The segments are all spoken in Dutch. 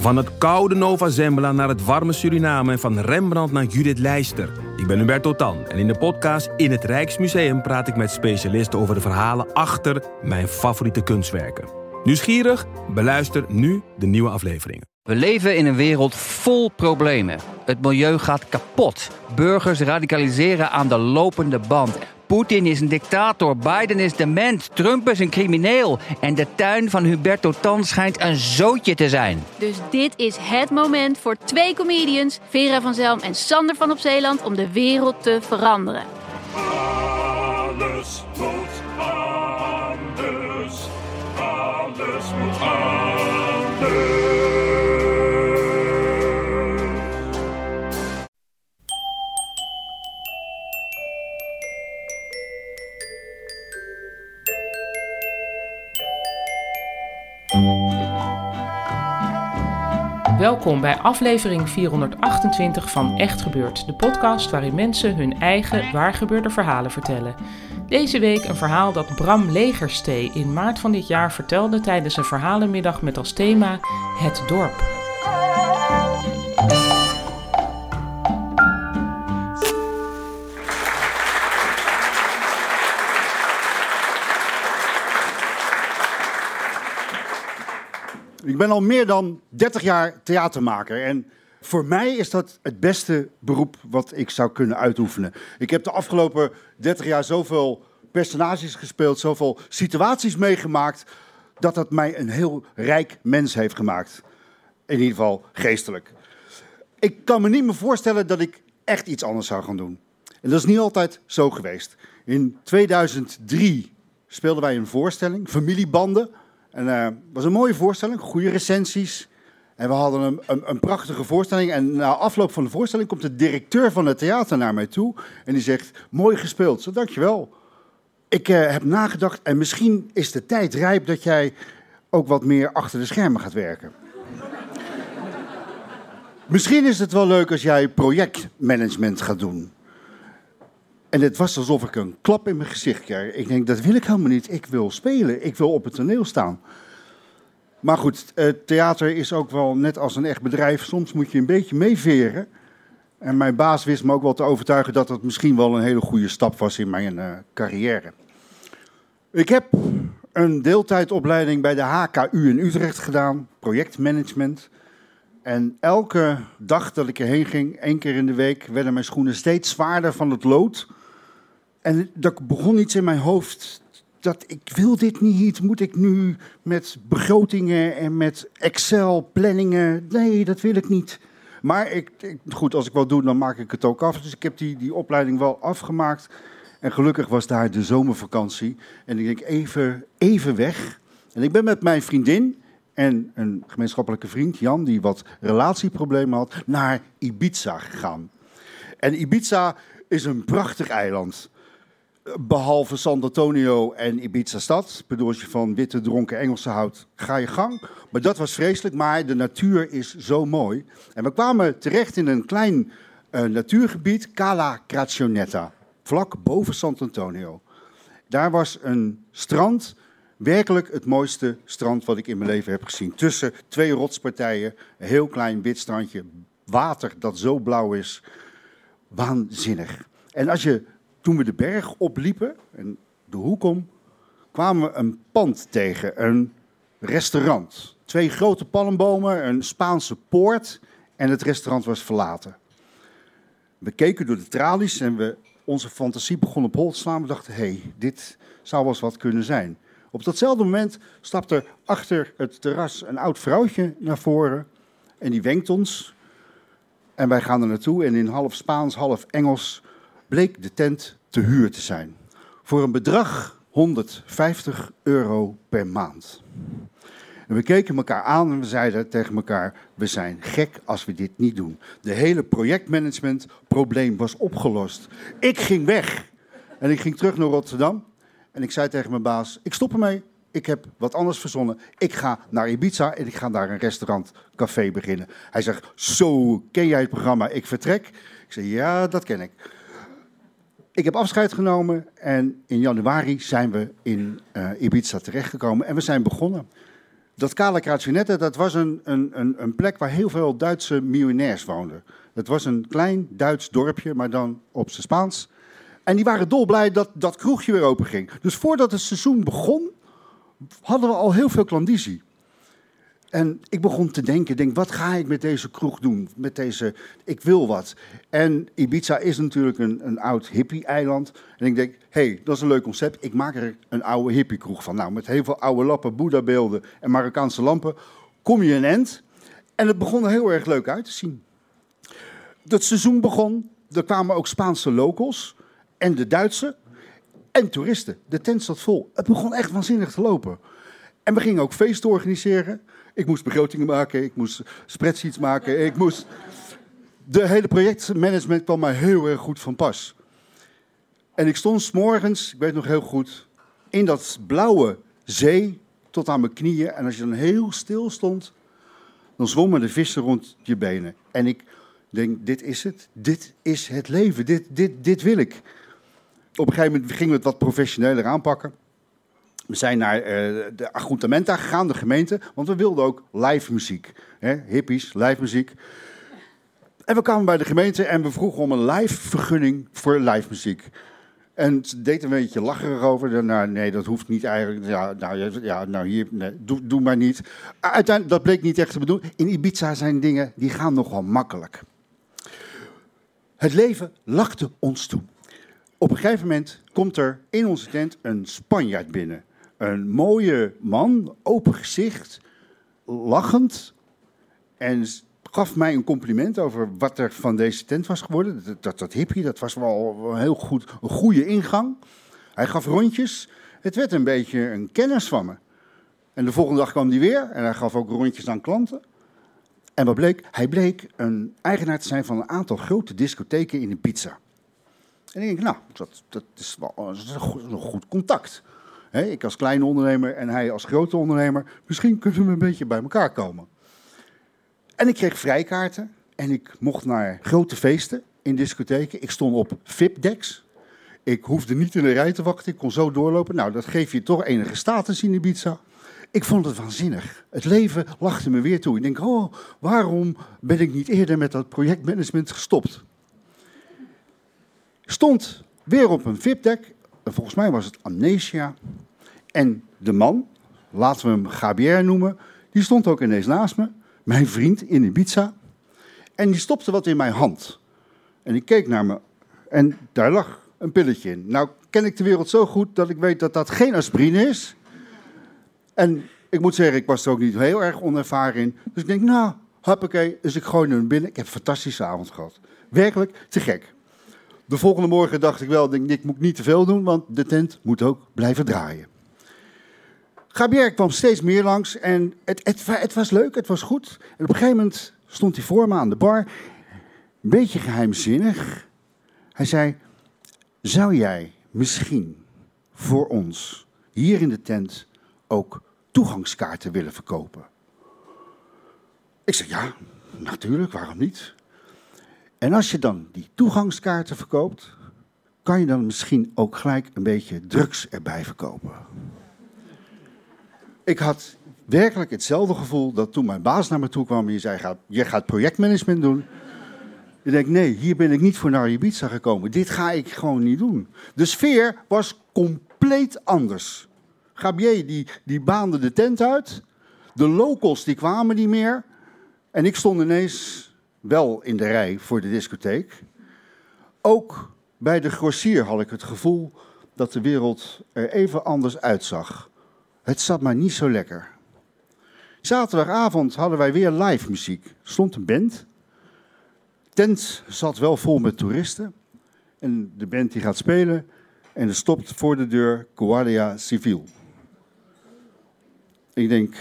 Van het koude Nova Zembla naar het warme Suriname en van Rembrandt naar Judith Leister. Ik ben Hubert Totan en in de podcast In het Rijksmuseum praat ik met specialisten over de verhalen achter mijn favoriete kunstwerken. Nieuwsgierig? Beluister nu de nieuwe afleveringen. We leven in een wereld vol problemen. Het milieu gaat kapot. Burgers radicaliseren aan de lopende band. Poetin is een dictator, Biden is dement, Trump is een crimineel. En de tuin van Huberto Tan schijnt een zootje te zijn. Dus dit is het moment voor twee comedians, Vera van Zelm en Sander van op Zeeland, om de wereld te veranderen. Alles moet anders. Alles moet anders. Welkom bij aflevering 428 van Echt Gebeurd, de podcast waarin mensen hun eigen waargebeurde verhalen vertellen. Deze week een verhaal dat Bram Legerstee in maart van dit jaar vertelde tijdens een verhalenmiddag met als thema Het dorp. Ik ben al meer dan 30 jaar theatermaker. En voor mij is dat het beste beroep wat ik zou kunnen uitoefenen. Ik heb de afgelopen 30 jaar zoveel personages gespeeld, zoveel situaties meegemaakt, dat dat mij een heel rijk mens heeft gemaakt. In ieder geval geestelijk. Ik kan me niet meer voorstellen dat ik echt iets anders zou gaan doen. En dat is niet altijd zo geweest. In 2003 speelden wij een voorstelling, Familiebanden. En uh, was een mooie voorstelling, goede recensies. En we hadden een, een, een, prachtige voorstelling. En na afloop van de voorstelling komt de directeur van het theater naar mij toe. En die zegt, mooi gespeeld. Zo, dankjewel. Ik uh, heb nagedacht en misschien is de tijd rijp dat jij ook wat meer achter de schermen gaat werken. misschien is het wel leuk als jij projectmanagement gaat doen. En het was alsof ik een klap in mijn gezicht kreeg. Ik denk, dat wil ik helemaal niet. Ik wil spelen. Ik wil op het toneel staan. Maar goed, theater is ook wel net als een echt bedrijf. Soms moet je een beetje meeveren. En mijn baas wist me ook wel te overtuigen dat het misschien wel een hele goede stap was in mijn uh, carrière. Ik heb een deeltijdopleiding bij de HKU in Utrecht gedaan, projectmanagement. En elke dag dat ik erheen ging, één keer in de week, werden mijn schoenen steeds zwaarder van het lood. En er begon iets in mijn hoofd dat ik wil dit niet. Moet ik nu met begrotingen en met Excel-planningen? Nee, dat wil ik niet. Maar ik, goed, als ik wat doe, dan maak ik het ook af. Dus ik heb die, die opleiding wel afgemaakt. En gelukkig was daar de zomervakantie. En ik denk even, even weg. En ik ben met mijn vriendin en een gemeenschappelijke vriend, Jan, die wat relatieproblemen had, naar Ibiza gegaan. En Ibiza is een prachtig eiland behalve San Antonio en Ibiza-stad. je van witte dronken Engelsen houdt, ga je gang. Maar dat was vreselijk, maar de natuur is zo mooi. En we kwamen terecht in een klein uh, natuurgebied, Cala Cracionetta, vlak boven San Antonio. Daar was een strand, werkelijk het mooiste strand wat ik in mijn leven heb gezien. Tussen twee rotspartijen, een heel klein wit strandje, water dat zo blauw is. Waanzinnig. En als je toen we de berg opliepen en de hoek om, kwamen we een pand tegen, een restaurant. Twee grote palmbomen, een Spaanse poort en het restaurant was verlaten. We keken door de tralies en we, onze fantasie begon op hol te slaan. We dachten, hé, hey, dit zou wel eens wat kunnen zijn. Op datzelfde moment stapte achter het terras een oud vrouwtje naar voren en die wenkt ons. En wij gaan er naartoe en in half Spaans, half Engels bleek de tent te huur te zijn. Voor een bedrag 150 euro per maand. En we keken elkaar aan en we zeiden tegen elkaar: we zijn gek als we dit niet doen. De hele projectmanagement-probleem was opgelost. Ik ging weg en ik ging terug naar Rotterdam. En ik zei tegen mijn baas: ik stop ermee. Ik heb wat anders verzonnen. Ik ga naar Ibiza en ik ga daar een restaurant, café beginnen. Hij zegt: Zo, ken jij het programma? Ik vertrek. Ik zei: Ja, dat ken ik. Ik heb afscheid genomen en in januari zijn we in uh, Ibiza terechtgekomen en we zijn begonnen. Dat Kale Kratjenette, dat was een, een, een, een plek waar heel veel Duitse miljonairs woonden. Het was een klein Duits dorpje, maar dan op zijn Spaans. En die waren dolblij dat dat kroegje weer open ging. Dus voordat het seizoen begon, hadden we al heel veel klandizie. En ik begon te denken, denk, wat ga ik met deze kroeg doen? Met deze, ik wil wat. En Ibiza is natuurlijk een, een oud hippie-eiland. En ik denk, hé, hey, dat is een leuk concept. Ik maak er een oude hippie-kroeg van. Nou, met heel veel oude lappen, Boeddha-beelden en Marokkaanse lampen kom je een end. En het begon er heel erg leuk uit te zien. Het seizoen begon, er kwamen ook Spaanse locals en de Duitse en toeristen. De tent zat vol. Het begon echt waanzinnig te lopen. En we gingen ook feesten organiseren. Ik moest begrotingen maken, ik moest spreadsheets maken, ik moest... De hele projectmanagement kwam mij heel erg goed van pas. En ik stond s morgens, ik weet nog heel goed, in dat blauwe zee tot aan mijn knieën. En als je dan heel stil stond, dan zwommen de vissen rond je benen. En ik denk, dit is het. Dit is het leven. Dit, dit, dit wil ik. Op een gegeven moment gingen we het wat professioneler aanpakken. We zijn naar uh, de Aguntamenta gegaan, de gemeente, want we wilden ook live muziek. Hè? Hippies, live muziek. En we kwamen bij de gemeente en we vroegen om een live vergunning voor live muziek. En ze deed een beetje lacherig over. Nou, nee, dat hoeft niet eigenlijk. Ja, nou, ja, nou hier, doe, doe maar niet. Uiteindelijk, dat bleek niet echt te bedoelen. In Ibiza zijn dingen die gaan nogal makkelijk. Het leven lachte ons toe. Op een gegeven moment komt er in onze tent een Spanjaard binnen. Een mooie man, open gezicht, lachend. En gaf mij een compliment over wat er van deze tent was geworden. Dat, dat, dat hippie, dat was wel een heel goed, een goede ingang. Hij gaf rondjes. Het werd een beetje een kennis van me. En de volgende dag kwam hij weer en hij gaf ook rondjes aan klanten. En wat bleek? Hij bleek een eigenaar te zijn van een aantal grote discotheken in de pizza. En ik denk, nou, dat, dat is wel dat is een goed contact. Ik als kleine ondernemer en hij als grote ondernemer. Misschien kunnen we een beetje bij elkaar komen. En ik kreeg vrijkaarten en ik mocht naar grote feesten in discotheken. Ik stond op VIP-decks. Ik hoefde niet in de rij te wachten, ik kon zo doorlopen. Nou, dat geeft je toch enige status in Ibiza. Ik vond het waanzinnig. Het leven lachte me weer toe. Ik denk, oh, waarom ben ik niet eerder met dat projectmanagement gestopt? Stond weer op een VIP-deck. Volgens mij was het Amnesia. En de man, laten we hem Gabriel noemen, die stond ook ineens naast me. Mijn vriend in Ibiza. En die stopte wat in mijn hand. En ik keek naar me. En daar lag een pilletje in. Nou ken ik de wereld zo goed dat ik weet dat dat geen aspirine is. En ik moet zeggen, ik was er ook niet heel erg onervaren in. Dus ik denk, nou, hoppakee. Dus ik gooi hem binnen. Ik heb een fantastische avond gehad. Werkelijk te gek. De volgende morgen dacht ik wel, ik moet niet te veel doen, want de tent moet ook blijven draaien. Gabriel kwam steeds meer langs en het, het, het, was leuk, het was goed. En op een gegeven moment stond hij voor me aan de bar, een beetje geheimzinnig. Hij zei, zou jij misschien voor ons hier in de tent ook toegangskaarten willen verkopen? Ik zei, ja, natuurlijk, waarom niet? En als je dan die toegangskaarten verkoopt, kan je dan misschien ook gelijk een beetje drugs erbij verkopen. Ik had werkelijk hetzelfde gevoel dat toen mijn baas naar me toe kwam en je zei, je gaat projectmanagement doen. Ik denk, nee, hier ben ik niet voor naar Ibiza gekomen. Dit ga ik gewoon niet doen. De sfeer was compleet anders. Gabier die, die baande de tent uit. De locals die kwamen niet meer. En ik stond ineens wel in de rij voor de discotheek. Ook bij de grossier had ik het gevoel dat de wereld er even anders uitzag. Het zat maar niet zo lekker. Zaterdagavond hadden wij weer live muziek. Stond een band. Tent zat wel vol met toeristen. En de band die gaat spelen. En er stopt voor de deur Guardia Civil. Ik denk,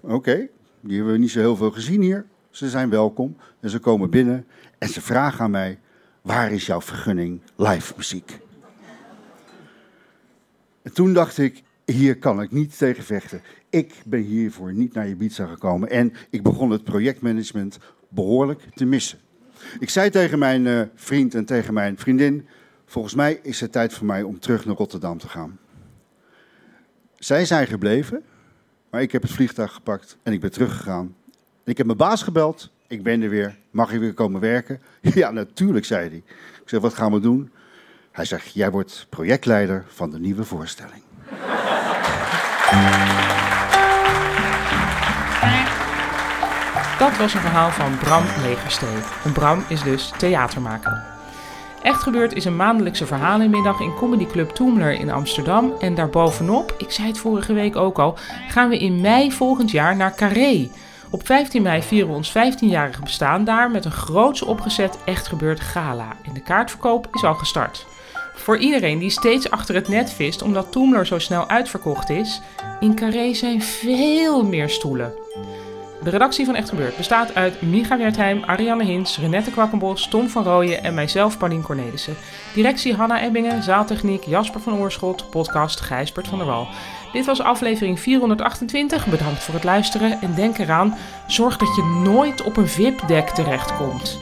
oké, die hebben we niet zo heel veel gezien hier. Ze zijn welkom en ze komen binnen en ze vragen aan mij: waar is jouw vergunning live muziek? En toen dacht ik: hier kan ik niet tegen vechten. Ik ben hiervoor niet naar Ibiza gekomen en ik begon het projectmanagement behoorlijk te missen. Ik zei tegen mijn uh, vriend en tegen mijn vriendin: volgens mij is het tijd voor mij om terug naar Rotterdam te gaan. Zij zijn gebleven Maar ik heb het vliegtuig gepakt en ik ben teruggegaan. Ik heb mijn baas gebeld. Ik ben er weer. Mag je weer komen werken? Ja, natuurlijk, zei hij. Ik zeg, wat gaan we doen? Hij zegt, jij wordt projectleider van de nieuwe voorstelling. Dat was een verhaal van Bram Legerstee. En Bram is dus theatermaker. Echt Gebeurd is een maandelijkse verhalenmiddag in Comedy Club Toemler in Amsterdam. En daarbovenop, ik zei het vorige week ook al, gaan we in mei volgend jaar naar Carré. Op 15 mei vieren we ons 15-jarige bestaan daar met een groots opgezet Echt Gebeurd gala. En de kaartverkoop is al gestart. Voor iedereen die steeds achter het net vist omdat Toemler zo snel uitverkocht is, in Carré zijn veel meer stoelen. De redactie van Echt bestaat uit Micha Wertheim, Ariane Hins, Renette Kwakkenbos, Tom van Rooyen en mijzelf Paulien Cornelissen. Directie Hanna Ebbingen, zaaltechniek Jasper van Oorschot, podcast Gijsbert van der Wal. Dit was aflevering 428. Bedankt voor het luisteren en denk eraan, zorg dat je nooit op een VIP-deck terechtkomt.